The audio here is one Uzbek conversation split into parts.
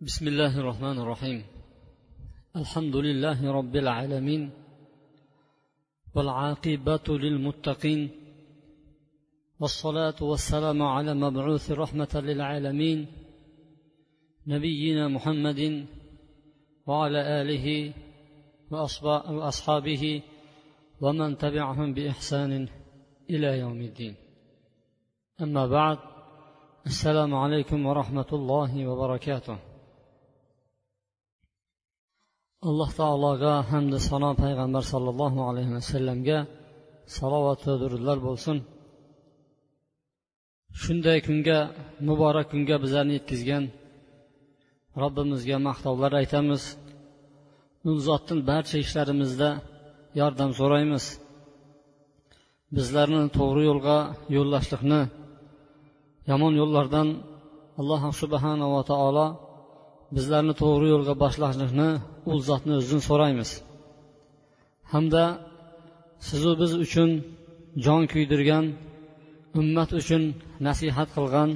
بسم الله الرحمن الرحيم. الحمد لله رب العالمين والعاقبة للمتقين والصلاة والسلام على مبعوث رحمة للعالمين نبينا محمد وعلى آله وأصحابه ومن تبعهم بإحسان إلى يوم الدين. أما بعد السلام عليكم ورحمة الله وبركاته. Alloh taologa hamda sano payg'ambar sollallohu alayhi vasallamga salovat va durudlar bo'lsin. Shunday kunga muborak kunga bizlarni yetkazgan robbimizga maqtovlar aytamiz. U zotdan barcha ishlarimizda yordam so'raymiz. Bizlarni to'g'ri yo'lga yo'llashlikni yomon yo'llardan alloh subhanava taolo bizlarni to'g'ri yo'lga boshlashlikni u zotni o'zidan so'raymiz. Hamda sizu biz uchun jon kuydirgan ummat uchun nasihat qilgan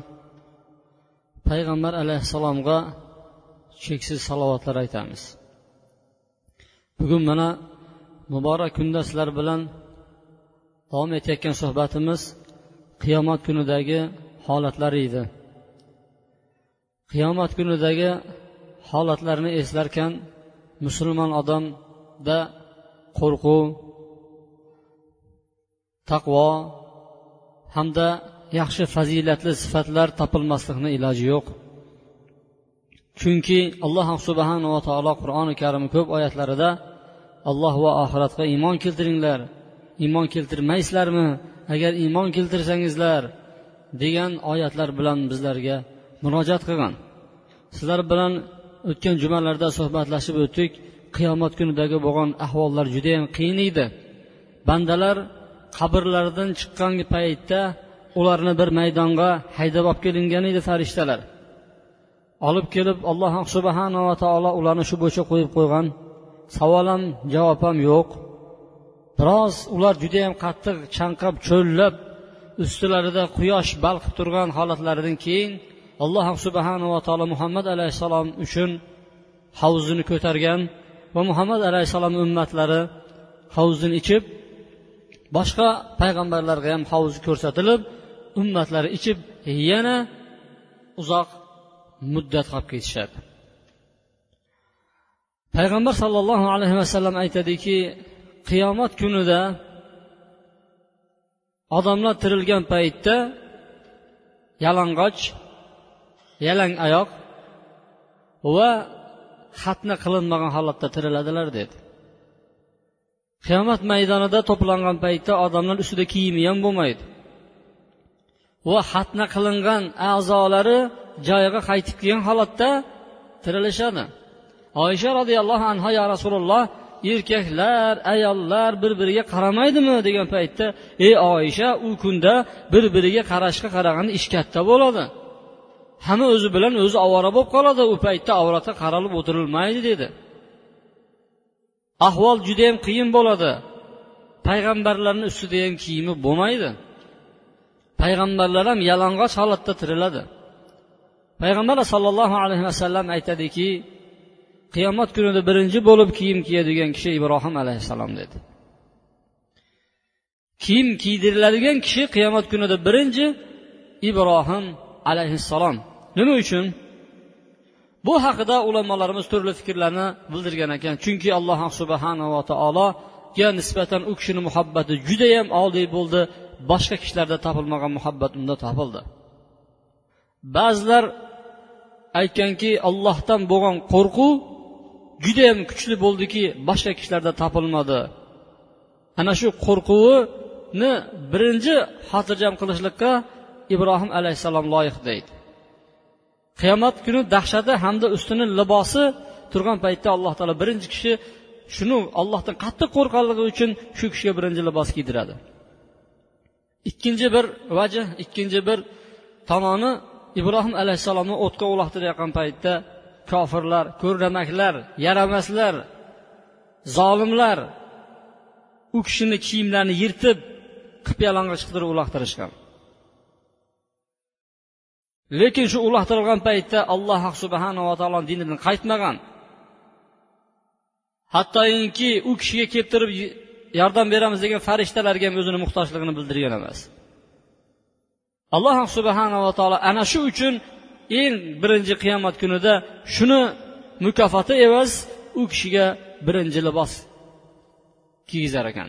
payg'ambar alayhissalomga cheksiz salovatlar aytamiz. Bugun mana muborak kunda sizlar bilan davom etayotgan suhbatimiz qiyomat kunidagi holatlari edi. Qiyomat kunidagi holatlarni eslarkan musulmon odamda qo'rquv taqvo hamda yaxshi fazilatli sifatlar topilmaslikni iloji yo'q. Chunki alloh subhanava taolo qur'oni karim ko'p oyatlarida alloh va oxiratga iymon keltiringlar iymon keltirmaysizlarmi? Agar iymon keltirsangizlar degan oyatlar bilan bizlarga murojaat qilgan. Sizlar bilan o'tgan jumalarda suhbatlashib o'tdik. Qiyomat kunidagi bo'lgan ahvollar judayam qiyin edi. Bandalar qabrlaridan chiqqan paytda ularni bir maydonga haydab olib kelingan edi farishtalar. Olib kelib alloh subhanava taolo ularni shu bo'yicha qo'yib qo'ygan. Savol ham javob ham yo'q. Biroz ular judayam qattiq chanqab cho'llab ustilarida quyosh balqib turgan holatlaridan keyin alloh subhanava taolo muhammad alayhissalom uchun havzini ko'targan va muhammad alayhissalom ummatlari havzini ichib boshqa payg'ambarlarga ham havz ko'rsatilib ummatlari ichib yana uzoq muddat qolib ketishadi. Payg'ambar sollallohu alayhi vasallam aytadiki qiyomat kunida odamlar tirilgan paytda yalang'och yalang oyoq va xatna qilinmagan holatda tiriladilar dedi. Qiyomat maydonida to'plangan paytda odamlar ustida kiyimi ham bo'lmaydi. Va xatna qilingan a'zolari joyiga qaytib kelgan holatda tirilishadi oysha roziyallohu anhu ya rasululloh erkaklar ayollar bir biriga qaramaydimi? degan paytda ey oysha u kunda bir biriga qarashga qaraganda ish katta bo'ladi. Hamma o'zi bilan o'zi ovora bo'lib qoladi. U paytda avratga qaralib o'tirilmaydi dedi. Ahvol judayam qiyin bo'ladi. Payg'ambarlarni ustida ham kiyimi bo'lmaydi. Payg'ambarlar ham yalang'och holatda tiriladi. Payg'ambar sollallohu alayhi vasallam aytadiki qiyomat kunida birinchi bo'lib kiyim kiyadigan kishi ibrohim alayhissalom dedi. Kiyim kiydiriladigan kishi qiyomat kunida birinchi ibrohim alayhissalom. Nima uchun? Bu haqida ulamolarimiz turli fikrlarni bildirgan ekan. Chunki alloh subhanava taologa nisbatan u kishini muhabbati judayam oliy bo'ldi. Boshqa kishilarda topilmagan muhabbat unda topildi. Ba'zilar aytganki allohdan bo'lgan qo'rquv judayam kuchli bo'ldiki boshqa kishilarda topilmadi. Ana shu qo'rquvini birinchi xotirjam qilishlikqa ibrohim alayhissalom loyiq deydi. Qiyomat kuni dahshati hamda ustini libosi turgan paytda alloh taolo birinchi kishi shuni ollohdan qattiq qo'rqqanligi uchun shu kishiga birinchi libos kiydiradi. Ikkinchi bir vajh ikkinchi bir tomoni ibrohim alayhissalomni o'tga uloqtirayotgan paytda kofirlar ko'rnamaklar yaramaslar zolimlar u kishini kiyimlarini yirtib qip yalang'och qildirib uloqtirishgan. Lekin shu uloqtirilgan paytda alloh subhanava taolo dinidan qaytmagan. Hattoki u kishiga kelib turib yordam beramiz degan farishtalarga ham o'zini muhtojligini bildirgan emas. Alloh subhanava taolo ana shu uchun eng birinchi qiyomat kunida shuni mukofoti evaz u kishiga birinchi libos kiygizar ekan.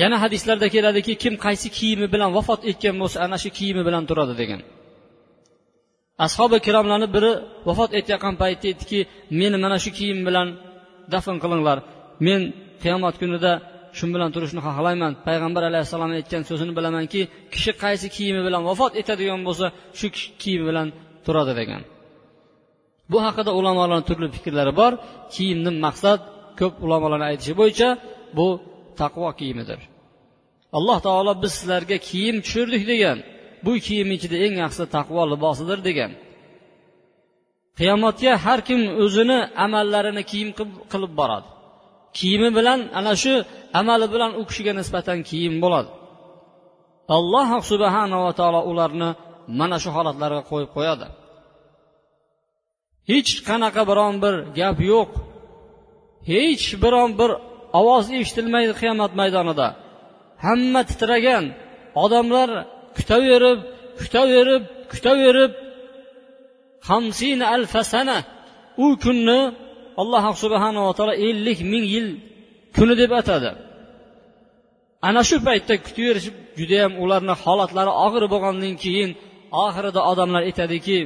Yana hadislarda keladiki kim qaysi kiyimi bilan vafot etgan bo'lsa ana shu kiyimi bilan turadi degan. Ashobi ikromlarni biri vafot etayotgan paytda aytdiki meni mana shu kiyim bilan dafn qilinglar. Men qiyomat kunida shu bilan turishni xohlayman. Payg'ambar alayhissalom aytgan so'zini bilamanki kishi qaysi kiyimi bilan vafot etadigan bo'lsa shu kiyimi bilan turadi degan. Bu haqida ulamolarni turli fikrlari bor. Kiyimni maqsad ko'p ulamolarni aytishi bo'yicha bu taqvo kiyimidir. Alloh taolo biz sizlarga kiyim tushirdik degan bu kiyim ichida eng yaxshisi taqvo libosidir degan. Qiyomatga har kim o'zini amallarini kiyim qilib boradi. Kiyimi bilan ana shu amali bilan u kishiga nisbatan kiyim bo'ladi. Alloh subhanava taolo ularni mana shu holatlarga qo'yib qo'yadi. Hech qanaqa biron bir gap yo'q. Hech biron bir ovoz eshitilmaydi qiyomat maydonida. Hamma titragan odamlar kutaverib kutaverib kutaverib hamsina alfasana u kunni alloh subhanava taolo ellik ming yil kuni deb atadi. Ana shu paytda kutaverishib judayam ularni holatlari og'ir bo'lgandan keyin oxirida odamlar aytadiki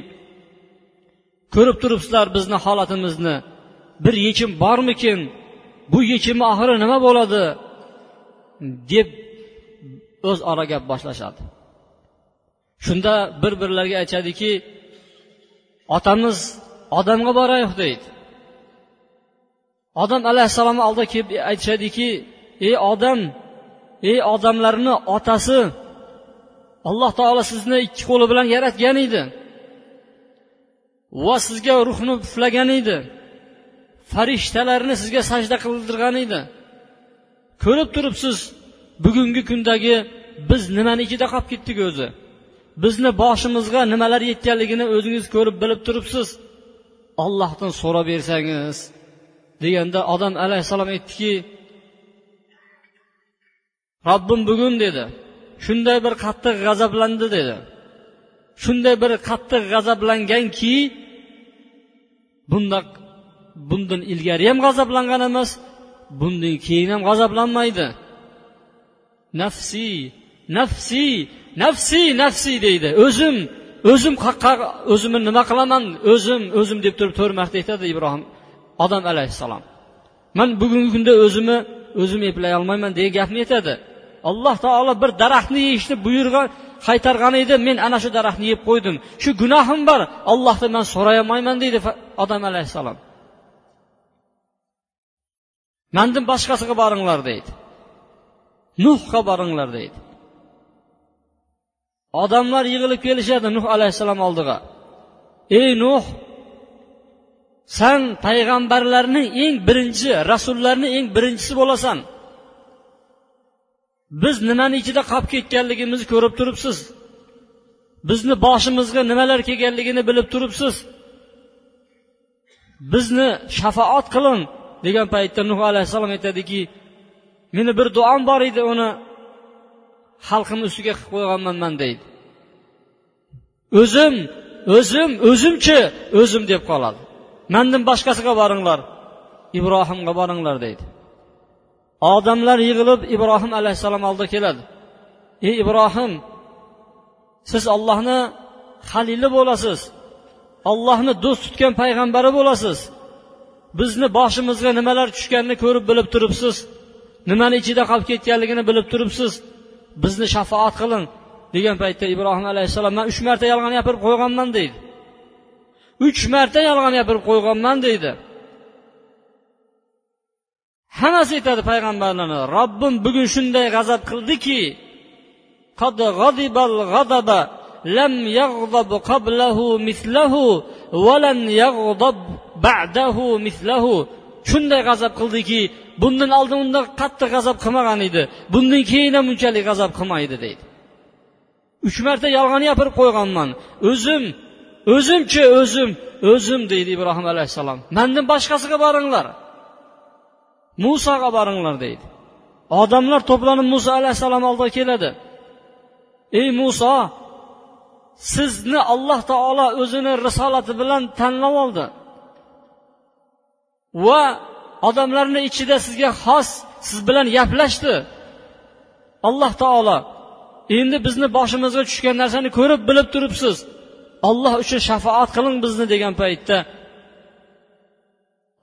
ko'rib turibsizlar bizni holatimizni. Bir yechim bormikin? Bu yechimni oxiri nima bo'ladi? deb o'zaro gap boshlashadi. Shunda bir birlariga aytishadiki otamiz odamga borayiq deydi. Odam alayhissalomni oldiga kelib aytishadiki ey odam ey odamlarni otasi alloh taolo sizni ikki qo'li bilan yaratgan edi va sizga ruhni puflagan edi. Farishtalarni sizga sajda qildirgan edi. Ko'rib turibsiz bugungi kundagi biz nimani ichida qolib ketdik o'zi? Bizni boshimizga nimalar yetganligini o'zingiz ko'rib bilib turibsiz. Ollohdan so'rab bersangiz deganda odam alayhissalom aytdiki robbim bugun dedi shunday bir qattiq g'azablandi dedi. Shunday bir qattiq g'azablanganki bundoq bundan ilgari ham g'azablangan emas bundan keyin ham g'azablanmaydi. Nafsi nafsi nafsi nafsi deydi. O'zim o'zim o'zimni nima qilaman? O'zim o'zim deb turib to'rt marta aytadi ibrohim odam alayhissalom. Man bugungi kunda o'zimni o'zim eplay olmayman degan gapni aytadi. Alloh taolo bir daraxtni yeyishni buyurgan qaytargan edi. Men ana shu daraxtni yeb qo'ydim. Shu gunohim bor. Allohdan man so'rayolmayman deydi odam alayhissalom. Mandan boshqasiga boringlar deydi. Nuhga boringlar deydi. Odamlar yig'ilib kelishadi nuh alayhissalom oldiga. Ey nuh san payg'ambarlarning eng birinchi rasullarni eng birinchisi bo'lasan. Biz nimani ichida qolib ketganligimizni ko'rib turibsiz. Bizni boshimizga nimalar kelganligini bilib turibsiz. Bizni shafoat qiling. Degan paytda nuh alayhissalom aytadiki meni bir duom bor edi uni xalqimni ustiga qilib qo'yganman man deydi. O'zim o'zim o'zimchi o'zim deb qoladi. Mandan boshqasiga boringlar ibrohimga boringlar deydi. Odamlar yig'ilib ibrohim alayhissalom oldiga keladi. Ey ibrohim siz ollohni halili bo'lasiz ollohni do'st tutgan payg'ambari bo'lasiz. bizni boshimizga nimalar tushganini ko'rib bilib turibsiz. Nimani ichida qolib ketganligini bilib turibsiz. Bizni shafoat qiling degan paytda ibrohim alayhissalom man uch marta yolg'on gapirib qo'yganman deydi. Uch marta yolg'on gapirib qo'yganman deydi. Hammasi aytadi payg'ambarlarni robbim bugun shunday g'azab qildiki لم يغضب قبله مثله ولن يغضب بعده مثله shunday g'azab qildiki bundan oldin undan qattiq g'azab qilmagan edi bundan keyin ham unchalik g'azab qilmaydi deydi uch marta yolg'on gapirib qo'yganman o'zim o'zimchi o'zim o'zim deydi ibrohim alayhissalom mandan boshqasiga boringlar musoga boringlar deydi odamlar to'planib muso alayhissalom oldiga keladi ey muso sizni alloh taolo o'zini risolati bilan tanlab oldi. Va odamlarni ichida sizga xos siz bilan gaplashdi. Alloh taolo endi bizni boshimizga tushgan narsani ko'rib bilib turibsiz. Olloh uchun shafoat qiling bizni degan paytda.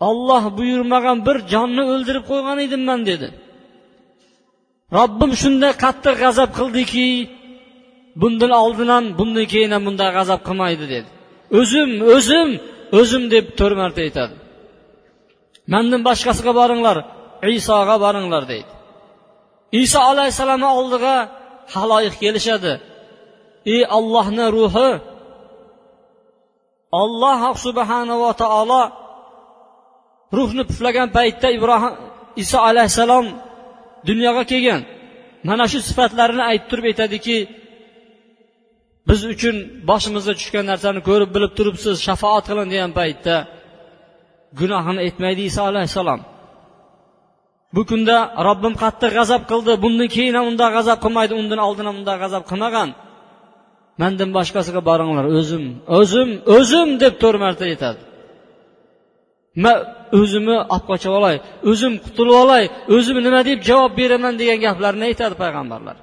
Olloh buyurmagan bir jonni o'ldirib qo'ygan edim man dedi. Robbim shunday qattiq g'azab qildiki bundan oldin ham bundan keyin ham bunday g'azab qilmaydi dedi. O'zim o'zim o'zim deb to'rt marta aytadi. Mandan boshqasiga boringlar isoga boringlar deydi. Iso alayhissalomni oldiga haloyiq kelishadi. Ey ollohni ruhi olloh subhanava taolo ruhni puflagan paytda ibrohim iso alayhissalom dunyoga kelgan. Mana shu sifatlarini aytib turib aytadiki biz uchun boshimizga tushgan narsani ko'rib bilib turibsiz shafoat qiling degan paytda gunohini aytmaydi iso alayhissalom. Bu kunda robbim qattiq g'azab qildi bundan keyin ham unday g'azab qilmaydi undan oldin ham unday g'azab qilmagan. Mandan boshqasiga boringlar o'zim o'zim o'zim deb to'rt marta aytadi. Man o'zimni olib qochib olay o'zim qutulib olay o'zim nima deb javob beraman degan gaplarni aytadi payg'ambarlar.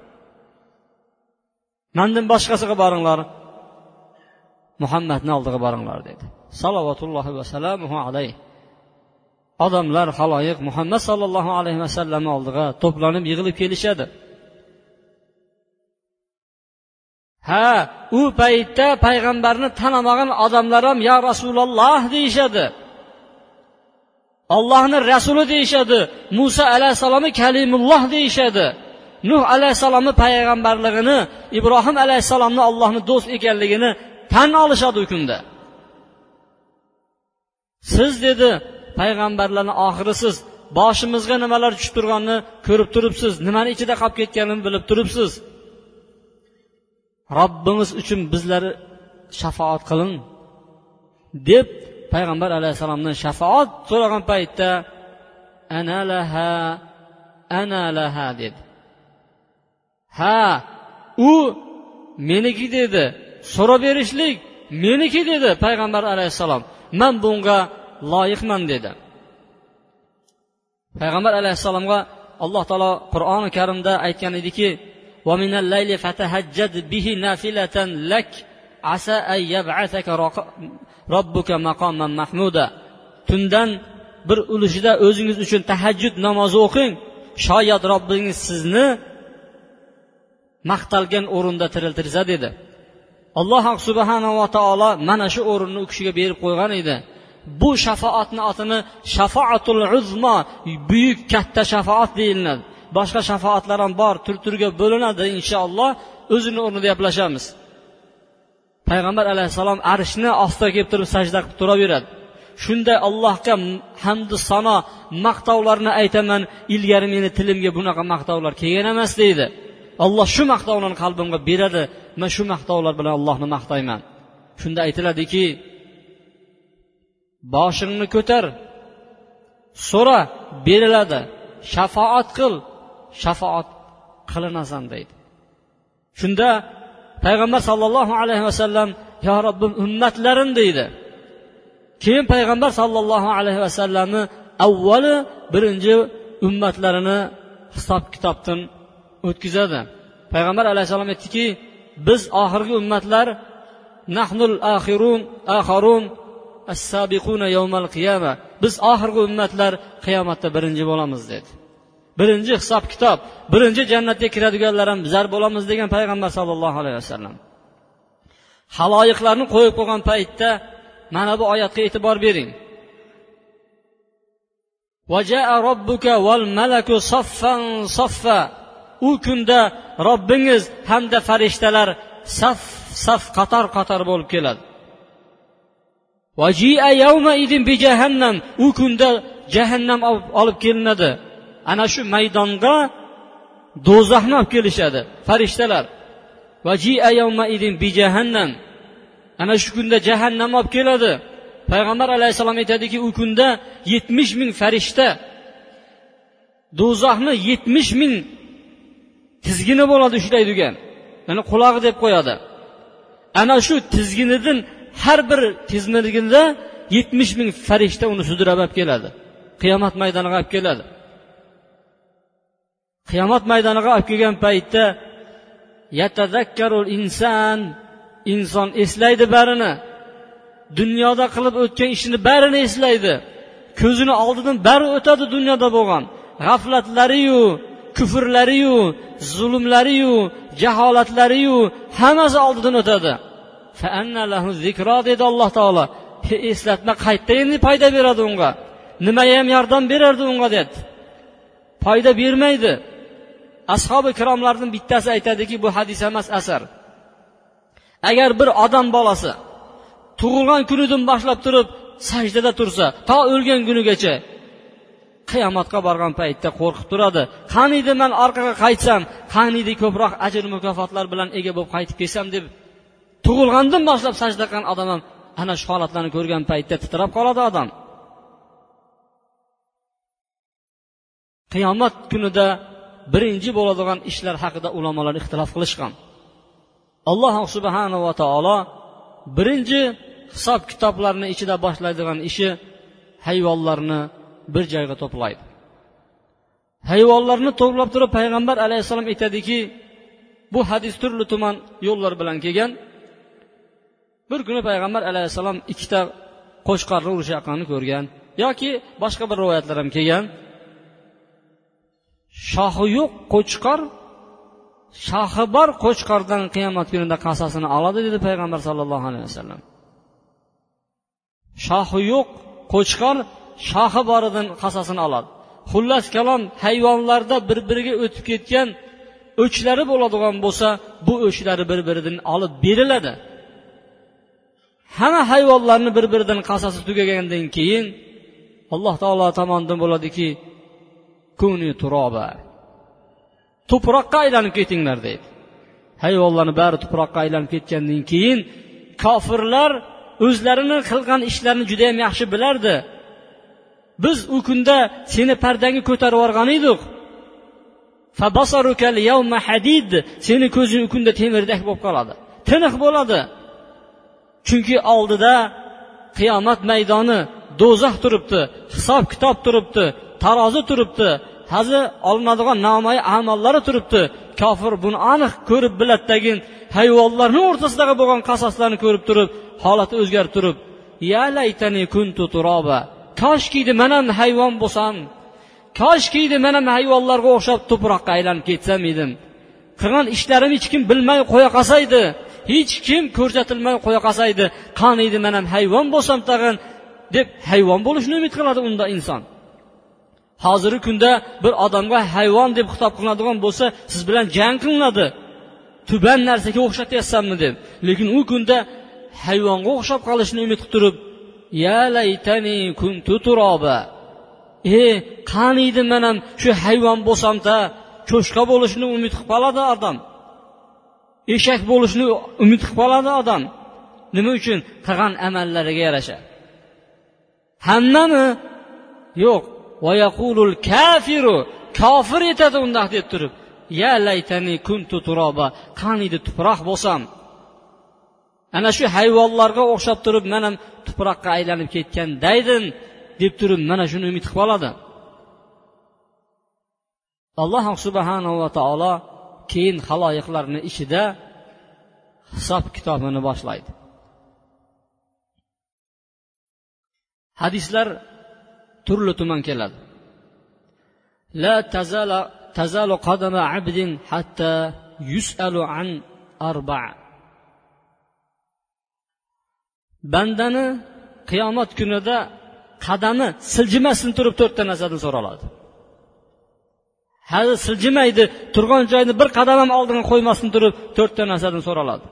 Mandan boshqasiga boringlar. Muhammadni oldiga boringlar dedi. Salovatullohi vasalamuhu alayhi odamlar haloyiq muhammad sollallohu alayhi vasallam oldiga to'planib yig'ilib kelishadi. Ha u paytda payg'ambarni tanamagan odamlar ham yo rasululloh deyishadi. Ollohni rasuli deyishadi. Muso alayhissalomni kalimulloh deyishadi. Nuh alayhissalomni payg'ambarligini ibrohim alayhissalomni allohni do'st ekanligini tan olishadi u kunda. Siz dedi payg'ambarlarni oxirisiz boshimizga nimalar tushib turganini ko'rib turibsiz nimani ichida qolib ketganini bilib turibsiz. Robbimiz uchun bizlarni shafoat qiling deb payg'ambar alayhissalomdan shafoat so'ragan paytda ana laha ana laha dedi. ha u meniki dedi so'rab berishlik meniki dedi payg'ambar alayhissalom. Man bunga loyiqman dedi. Payg'ambar alayhissalomga alloh taolo qur'oni karimda aytgan ediki tundan bir ulushida o'zingiz uchun tahajjud namozi o'qing shoyat robbingiz sizni maqtalgan o'rinda tiriltirsa dedi. Alloh subhanava taolo mana shu o'rinni u kishiga berib qo'ygan edi. Bu shafoatni otini shafoatul uzmo buyuk katta shafoat deyiladi. Boshqa shafoatlar ham bor tur turga bo'linadi inshaalloh. O'zini o'rnida gaplashamiz. Payg'ambar alayhissalom arshni ostiga kelib turib sajda qilib turaveradi. Shunday allohga hamdu sano maqtovlarni aytaman ilgari meni tilimga bunaqa maqtovlar kelgan emas deydi. Alloh shu maqtovlarni qalbimga beradi. Man shu maqtovlar bilan allohni maqtayman. Shunda aytiladiki boshingni ko'tar so'ra beriladi. Shafoat qil shafoat qilinasan deydi. Shunda payg'ambar sollallohu alayhi vasallam yo robbim ummatlarim deydi. Keyin payg'ambar sollallohu alayhi vasallamni avvali birinchi ummatlarini hisob kitobdan o'tkazadi. Payg'ambar alayhissalom aytdiki biz oxirgi ummatlar nahnul axirun axarun as-sabiquna yawmal qiyama biz oxirgi ummatlar qiyomatda birinchi bo'lamiz dedi. Birinchi hisob kitob birinchi jannatga kiradiganlar ham bizlar bo'lamiz degan payg'ambar sollallohu alayhi vasallam. Haloyiqlarni qo'yib qo'ygan paytda mana bu oyatga e'tibor bering. U kunda robbingiz hamda farishtalar saf saf qator qator bo'lib keladi. Jahannam. U kunda jahannam olib kelinadi. Ana shu maydonga do'zaxni olib kelishadi farishtalar. Ana shu kunda jahannam olib keladi. Payg'ambar alayhissalom aytadiki u kunda yetmish ming farishta do'zaxni yetmish ming tizgini bo'ladi ushlaydigan mana qulog'i deb qo'yadi. Ana shu tizginidan har bir tizginida yetmish ming farishta uni sudrab olib keladi. Qiyomat maydoniga olib keladi. Qiyomat maydoniga olib kelgan paytda inson inson eslaydi barini. Dunyoda qilib o'tgan ishini barini eslaydi. Ko'zini oldidan bari o'tadi dunyoda bo'lgan. G'aflatlariyu kufrlariyu zulmlariyu jaholatlariyu hammasi oldidan o'tadi. Dedi alloh taolo. Eslatma qayerda endi foyda beradi unga? Nimayam yordam berardi unga dedi. Foyda bermaydi. Ashobi ikromlardan bittasi aytadiki bu hadis emas asar. Agar bir odam bolasi tug'ilgan kunidan boshlab turib sajdada tursa to o'lgan kunigacha qiyomatga borgan paytda qo'rqib turadi. Qaniydi man orqaga qaytsam? Qaniydi ko'proq ajr mukofotlar bilan ega bo'lib qaytib kelsam deb tug'ilgandan boshlab sajda qilgan odam ham ana shu holatlarni ko'rgan paytda titrab qoladi odam. Qiyomat kunida birinchi bo'ladigan ishlar haqida ulamolar ixtilof qilishgan. Alloh subhanava taolo birinchi hisob kitoblarni ichida boshlaydigan ishi hayvonlarni bir joyga to'playdi. Hayvonlarni to'plab turib payg'ambar alayhissalom aytadiki bu hadis turli tuman yo'llar bilan kelgan. Bir kuni payg'ambar alayhissalom ikkita qo'chqorni urushayotganini ko'rgan yoki boshqa bir rivoyatlar ham kelgan. Shoxi yo'q qo'chqor shoxi bor qo'chqordan qiyomat kunida qasosini oladi dedi payg'ambar sallallohu alayhi vasallam. Shoxi yo'q qo'chqor shoxi boridan qasosini oladi. Xullas kalom hayvonlarda bir biriga o'tib ketgan o'chlari bo'ladigan bo'lsa bu o'chlari bir biridan olib beriladi. Hamma hayvonlarni bir biridan qasosi tugagandan keyin alloh taolo tomonidan bo'ladiki kuni turoba. Tuproqqa aylanib ketinglar deydi. Hayvonlarni bari tuproqqa aylanib ketgandan keyin kofirlar o'zlarini qilgan ishlarini judayam yaxshi bilardi. Biz u kunda seni pardangni ko'tarib yuborgan edik. Seni ko'zing u kunda temirdak bo'lib qoladi. Tiniq bo'ladi. Chunki oldida qiyomat maydoni do'zax turibdi hisob kitob turibdi tarozi turibdi hazi olinadigan namoyi amollari turibdi. Kofir buni aniq ko'rib biladidagin hayvonlarni o'rtasidagi bo'lgan qasoslarni ko'rib turib holati o'zgarib turib ya laytani kuntu turoba koshkiydi man ham hayvon bo'lsam koshkiydi man ham hayvonlarga o'xshab tuproqqa aylanib ketsam edim. Qilgan ishlarim hech kim bilmay qo'ya qolsaydi hech kim ko'rsatilmay qo'ya qolsaydi qaniydi man ham hayvon bo'lsam tag'in deb hayvon bo'lishni umid qiladi unda inson. Hozirgi kunda bir odamga hayvon deb xitob qilinadigan bo'lsa siz bilan jang qilinadi. Tuban narsaga o'xshatyapsanmi deb. Lekin u kunda hayvonga o'xshab qolishni umid qilib turib ya laytani kuntu turoba. E qaniydi man ham shu hayvon bo'lsamda cho'chqa bo'lishni umid qilib qoladi odam. Eshak bo'lishni umid qilib qoladi odam. Nima uchun? Qilgan amallariga yarasha. Hammami? Yo'q. Kafiru kofir etadi undoq deb turib. Ya laytani kuntu turoba qaniydi tuproq bo'lsam. Ana shu hayvonlarga o'xshab turib man ham tuproqqa aylanib ketgandaydim deb turib mana shuni umid qilib oladi. Alloh subhanava taolo keyin haloyiqlarni ichida hisob kitobini boshlaydi. Hadislar turli tuman keladi. La تزال tazalu qadama abdin حتى يسأل عن arba. Bandani qiyomat kunida qadami siljimasin turib to'rtta narsadan so'raladi. Hali siljimaydi turgan joyini bir qadam ham oldinga qo'ymasdan turib to'rtta narsadan so'raladi.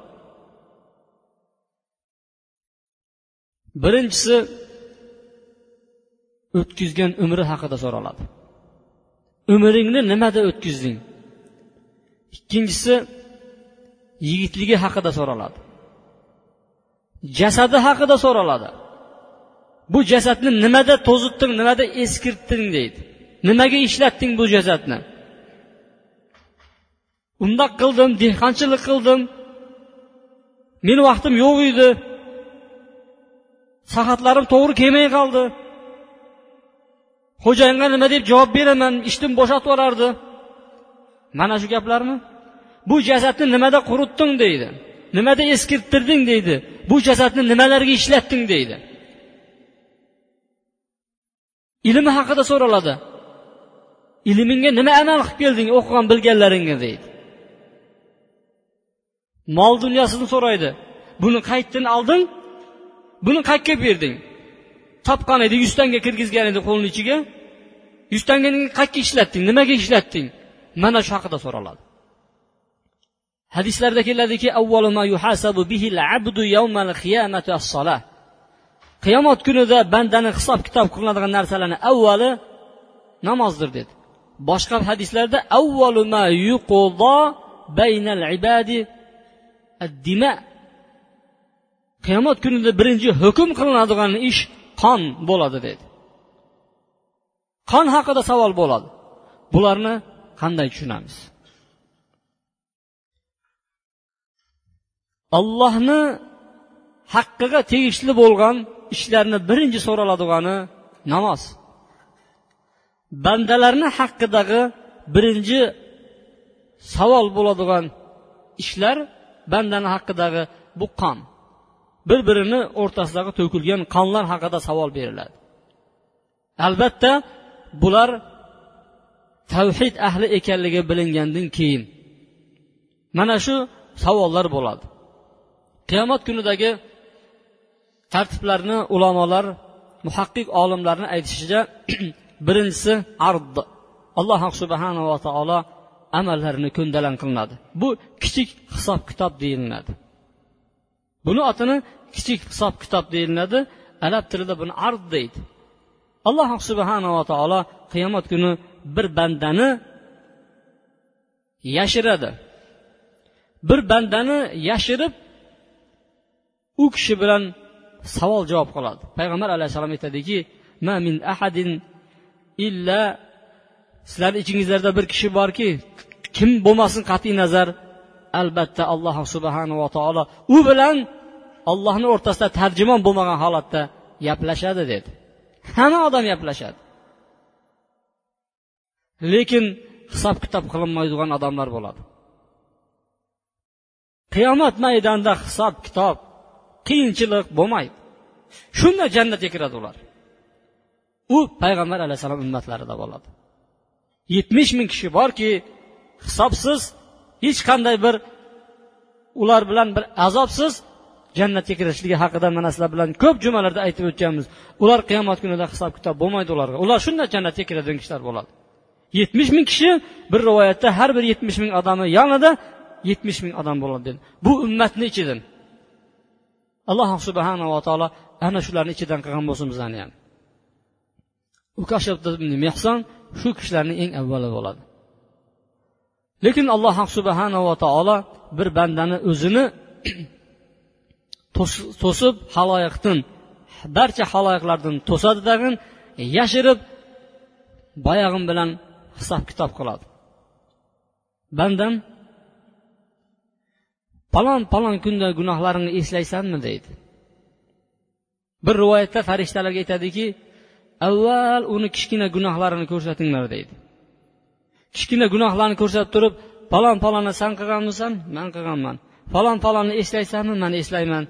Birinchisi o'tkazgan umri haqida so'raladi. Umringni nimada o'tkazding ikkinchisi yigitligi haqida so'raladi. Jasadi haqida so'raladi. Bu jasadni nimada to'zitding nimada eskirtding deydi. Nimaga ishlatding bu jasadni? Undoq qildim dehqonchilik qildim. Meni vaqtim yo'q edi. Sahatlarim to'g'ri kelmay qoldi. Xo'jayinga nima deb javob beraman? Ishdan bo'shatib yuborardi mana shu gaplarmi? Bu jasadni nimada quritding deydi. Nimada eskirttirding deydi. Bu jasadni nimalarga ishlatding deydi. Ilmi haqida so'raladi. Ilmingga nima amal qilib kelding o'qigan bilganlaringga deydi. Mol dunyosini so'raydi. Buni qayerdan olding buni qayerga berding? Topgan edi yuz tanga kirgizgan edi qo'lni ichiga. Yuz tangani qayerga ishlatding nimaga ishlatding mana shu haqida so'raladi. Hadislarda keladiki qiyomat kunida bandani hisob kitob qilinadigan narsalarni avvali namozdir dedi. Boshqa hadislarda qiyomat kunida birinchi hukm qilinadigan ish qon bo'ladi dedi. Qon haqida savol bo'ladi. Bularni qanday tushunamiz? Ollohni haqqiga tegishli bo'lgan ishlarni birinchi so'raladigani namoz. Bandalarni haqqidagi birinchi savol bo'ladigan ishlar bandani haqqidagi bu qon. Bir birini o'rtasidagi to'kilgan qonlar haqida savol beriladi. Albatta bular tavhid ahli ekanligi bilingandan keyin mana shu savollar bo'ladi. Qiyomat kunidagi tartiblarni ulamolar muhaqqiq olimlarni aytishicha birinchisi ard. Alloh subhanava taolo amallarini ko'ndalang qilinadi. Bu kichik hisob kitob deyiladi. Buni otini kichik hisob kitob deyiladi. Arab tilida buni ard deydi. Alloh subhanava taolo qiyomat kuni bir bandani yashiradi. Bir bandani yashirib u kishi bilan savol javob qiladi payg'ambar alayhissalom aytadiki ma min ahadin illa sizlarni ichingizlarda bir kishi borki kim bo'lmasin qat'iy nazar. Albatta alloh subhanava taolo u bilan ollohni o'rtasida tarjimon bo'lmagan holatda gaplashadi dedi. Hamma odam gaplashadi. Lekin hisob kitob qilinmaydigan odamlar bo'ladi. Qiyomat maydonida hisob kitob qiyinchilik bo'lmaydi. Shunda jannatga kiradi ular. U payg'ambar alayhissalom ummatlarida bo'ladi. Yetmish ming kishi borki hisobsiz hech qanday bir ular bilan bir azobsiz jannatga kirishligi haqida mana sizlar bilan ko'p jumalarda aytib o'tganmiz. Ular qiyomat kunida hisob kitob bo'lmaydi ularga. Ular shunda jannatga kiradigan kishilar bo'ladi. Yetmish ming kishi bir rivoyatda har bir yetmish ming odami yonida yetmish ming odam bo'ladi dedi. Bu ummatni ichidan alloh subhanava taolo ana shularni ichidan qilgan bo'lsin bizlarni ham. Mehson shu kishilarni eng avvali bo'ladi. Lekin alloh subhanava taolo bir bandani o'zini to'sib haloyiqdan barcha haloyiqlardan to'sadi tag'in yashirib boyag'im bilan hisob kitob qiladi. Bandam palon palon kunda gunohlaringni eslaysanmi deydi. Bir rivoyatda farishtalarga aytadiki avval uni kichkina gunohlarini ko'rsatinglar deydi. Kichkina gunohlarni ko'rsatib turib palon palonni san qilganmisan man qilganman. Falon palonni eslaysanmi man eslayman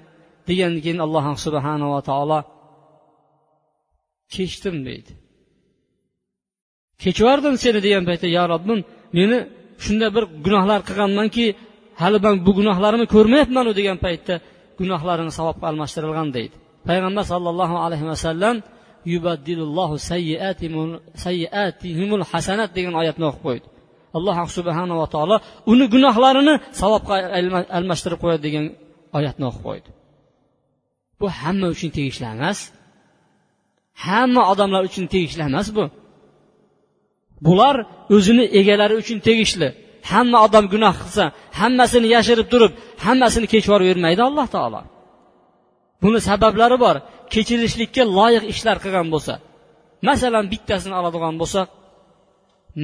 degandan keyin alloh subhanava taolo kechdim deydi. Kechibordim seni degan paytda yo robbim meni shunday bir gunohlar qilganmanki hali man bu gunohlarimni ko'rmayapmanu degan paytda gunohlarini savobga almashtirilgan deydi. Payg'ambar sollallohu alayhi vasallam hasanat degan oyatni o'qib qo'ydi. Alloh subhanava taolo uni gunohlarini savobga almashtirib qo'yadi degan oyatni o'qib qo'ydi. Bu hamma uchun tegishli emas. Hamma odamlar uchun tegishli emas bu. Bular o'zini egalari uchun tegishli. Hamma odam gunoh qilsa hammasini yashirib turib hammasini kechib yubormaydi alloh taolo. Buni sabablari bor. Kechirishlikka loyiq ishlar qilgan bo'lsa masalan bittasini oladigan bo'lsak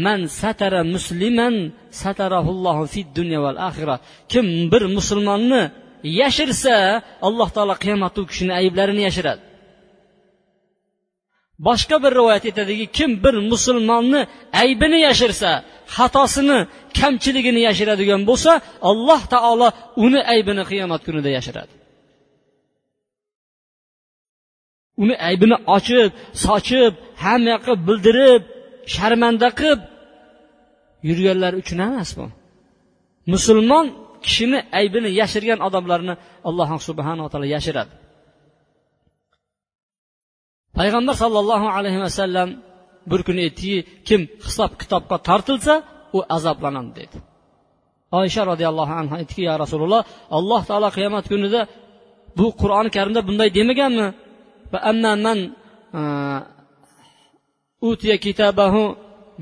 man satara musliman satarahullohu fid dunya val axira kim bir musulmonni yashirsa alloh taolo qiyomatda u kishini ayblarini yashiradi. Boshqa bir rivoyat aytadiki kim bir musulmonni aybini yashirsa xatosini kamchiligini yashiradigan bo'lsa alloh taolo uni aybini qiyomat kunida yashiradi. Uni aybini ochib sochib hamma yoqqa bildirib sharmanda qilib yurganlar uchun emas bu. Musulmon kishini aybini yashirgan odamlarni alloh subhanaa taolo yashiradi. Payg'ambar sollallohu alayhi vasallam bir kuni aytdiki kim hisob kitobga tortilsa u azoblanadi dedi. Oysha roziyallohu anhu aytdiki ya rasululloh alloh taolo qiyomat kunida bu qur'oni karimda bunday demaganmi? Man e, utiya kitabahu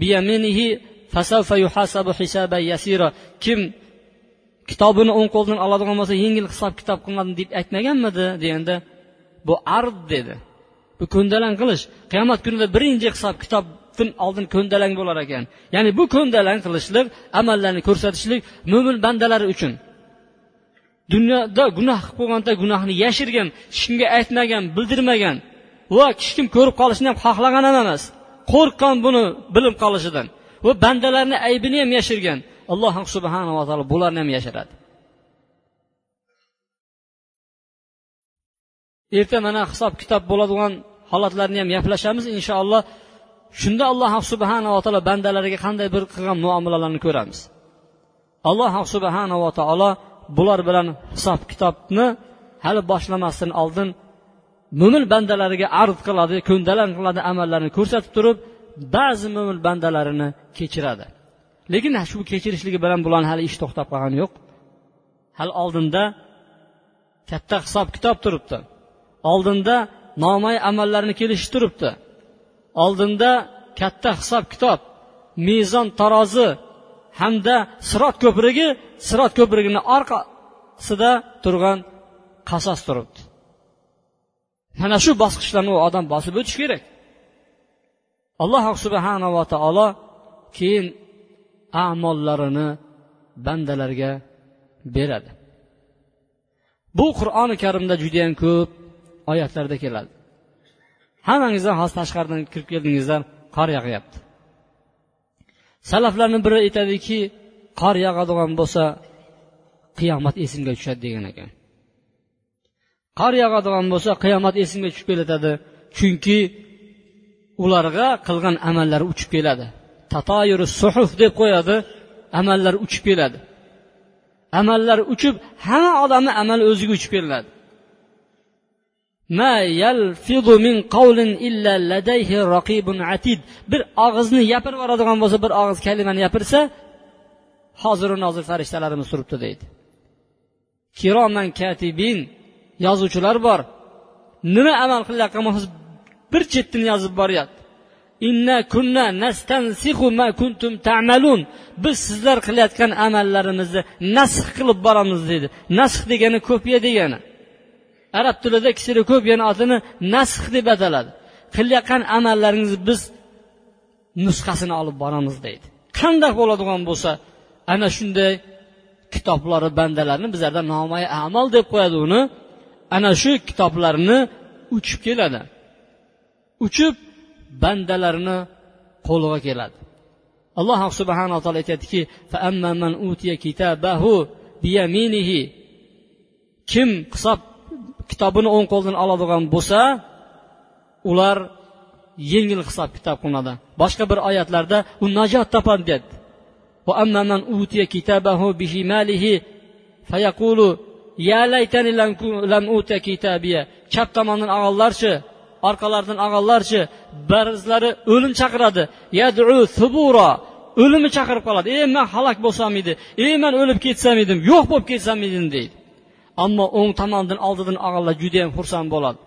biyaminihi fasawfa yuhasabu hisaban yasira. Kim kitobini o'ng qo'ldan oladigan bo'lsa yengil hisob kitob qilinadi deb aytmaganmidi? deganda bu ard dedi. Bu ko'ndalang qilish qiyomat kunida birinchi hisob kitobdan oldin ko'ndalang bo'lar ekan. Ya'ni bu ko'ndalang qilishlik amallarni ko'rsatishlik mo'min bandalari uchun. Dunyoda gunoh qilib qo'yganda gunohni yashirgan hech kimga aytmagan bildirmagan va hech kim ko'rib qolishini ham xohlagan ham emas. Qo'rqqan buni bilib qolishidan va bandalarni aybini ham yashirgan alloh subhanava taolo bularni ham yashiradi. Erta mana hisob kitob bo'ladigan holatlarni ham gaplashamiz inshaalloh. Shunda alloh subhanava taolo bandalariga qanday bir qilgan muomalalarni ko'ramiz. Alloh subhanava taolo bular bilan hisob kitobni hali boshlamasdan oldin mo'min bandalariga ard qiladi ko'ndalang qiladi amallarni ko'rsatib turib ba'zi mo'min bandalarini kechiradi. Lekin shu kechirishligi bilan bularni hali ish to'xtab qolgani yo'q. Hali oldinda katta hisob kitob turibdi. Oldinda nomay amallarni kelishi turibdi. Oldinda katta hisob kitob mezon tarozi hamda sirot ko'prigi sirot ko'prigini orqasida turgan qasos turibdi. Mana shu bosqichlarni u odam bosib o'tishi kerak. Alloh subhanava taolo keyin amollarini bandalarga beradi. Bu qur'oni karimda judayam ko'p oyatlarda keladi. Hammangizlar hozir tashqaridan kirib keldingizlar qor yog'yapti. Salaflarni biri aytadiki qor yog'adigan bo'lsa qiyomat esimga tushadi degan ekan. Qor yog'adigan bo'lsa qiyomat esimga tushib kelatadi. Chunki ularga qilgan amallari uchib keladi. Tatoyuri suhuf deb qo'yadi amallar uchib keladi. Amallar uchib hamma odamni amali o'ziga uchib keladi bir og'izni gapirib yuboradigan bo'lsa bir og'iz kalimani gapirsa hoziru nozir farishtalarimiz turibdi deydi. Kiroman katibin yozuvchilar bor. Nima amal qilayotgan bo'lsangiz bir chetdan yozib boryapti. Inna kunna nastansihu ma kuntum ta'malun. Biz sizlar qilayotgan amallarimizni nasx qilib boramiz deydi. Nasx degani ko'pya degani. Arab tilida kishilar ko'p yana otini nasx deb ataladi. Qilayotgan amallaringizni biz nusxasini olib boramiz deydi. Qanday bo'ladigan bo'lsa ana shunday kitoblari bandalarni bizlarda nomai amal deb qo'yadi uni. Ana shu kitoblarni uchib keladi. Uchib bandalarini qo'liga keladi. Alloh subhanaa taolo aytyaptiki kim hisob kitobini o'ng qo'ldan oladigan bo'lsa ular yengil hisob kitob qilinadi. Boshqa bir oyatlarda u najot topadi dedi chap tomondan olganlarchi orqalaridan og'anlarchi ba'zilari o'lim chaqiradi. Yadu suburo o'limni chaqirib qoladi. Ey man halok bo'lsam edi ey man o'lib ketsam edim yo'q bo'lib ketsam edim deydi. Ammo o'ng tomondan oldidan olganlar judayam xursand bo'ladi.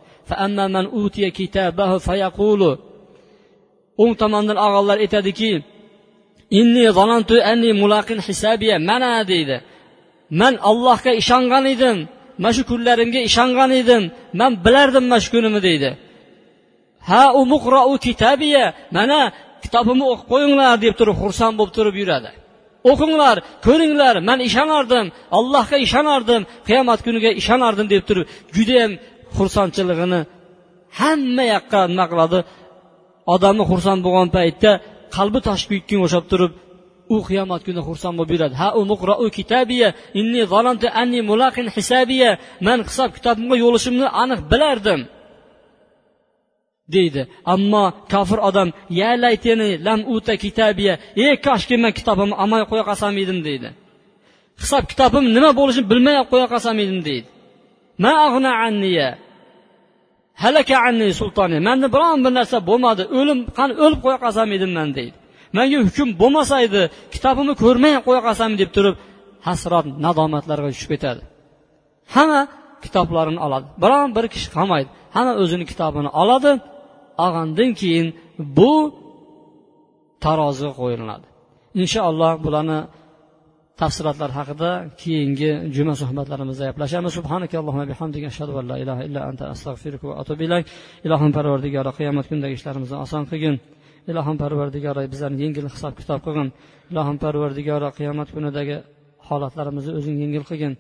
O'ng tomondan olganlar aytadiki mulaqin mana deydi. Man allohga ishongan edim mana shu kunlarimga ishongan edim man bilardim mana shu kunimni deydi. Ha u muqrou kitabiya mana kitobimni o'qib qo'yinglar deb turib xursand bo'lib turib yuradi. O'qinglar ko'ringlar man ishonardim allohga ishonardim qiyomat kuniga ishonardim deb turib judayam xursandchiligini hamma yoqqa nima qiladi odamni xursand bo'lgan paytda qalbi toshib ketganga o'xshab turib u qiyomat kuni xursand bo'lib yuradi. Ha u kitabiya inni zalantu anni mulaqin hisabiya man hisob kitobimga yo'lishimni aniq bilardim. Deydi. Ammo kofir odam ya layteni lam uta kitabiya ey koshki man kitobimni olmay qo'ya qolsam edim deydi. Hisob kitobim nima bo'lishini bilmay qo'ya qolsam edim deydi. Ma anniya halaka anni sultoni manda biron bir narsa bo'lmadi o'lim qani o'lib qo'ya qolsam edim man deydi. Manga hukm bo'lmasa edi kitobimni ko'rmay qo'ya qolsam deb turib hasrat nadomatlarga tushib ketadi. Hamma kitoblarini oladi. Biron bir kishi qolmaydi. Hamma o'zini kitobini oladi. Olgandan keyin bu taroziga qo'yiladi. Inshaalloh bularni tafsilotlar haqida keyingi juma suhbatlarimizda gaplashamiz. Subhanakallohumma bihamdika ilaha illa anta astag'firuka va atubu ilayk. Ilohim parvardigori qiyomat kunidagi ishlarimizni oson qilgin. Ilohim parvardigori bizlarni yengil hisob kitob qilgin. Ilohim parvardigori qiyomat kunidagi holatlarimizni o'zing yengil qilgin.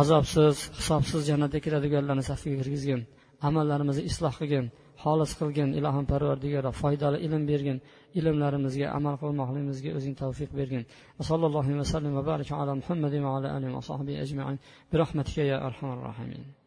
Azobsiz hisobsiz jannatga kiradiganlarni safiga kirgizgin. Amallarimizni isloh qilgin. Xolis qilgin ilohim parvardigora foydali ilm bergin ilmlarimizga amal qilmoqligimizga o'zing tavfiq bergin. Sallallohu vasallam va baraka ala muhammadin va ala alihi va sahbi ajmain. Bi rahmatika ya arhamar rohimin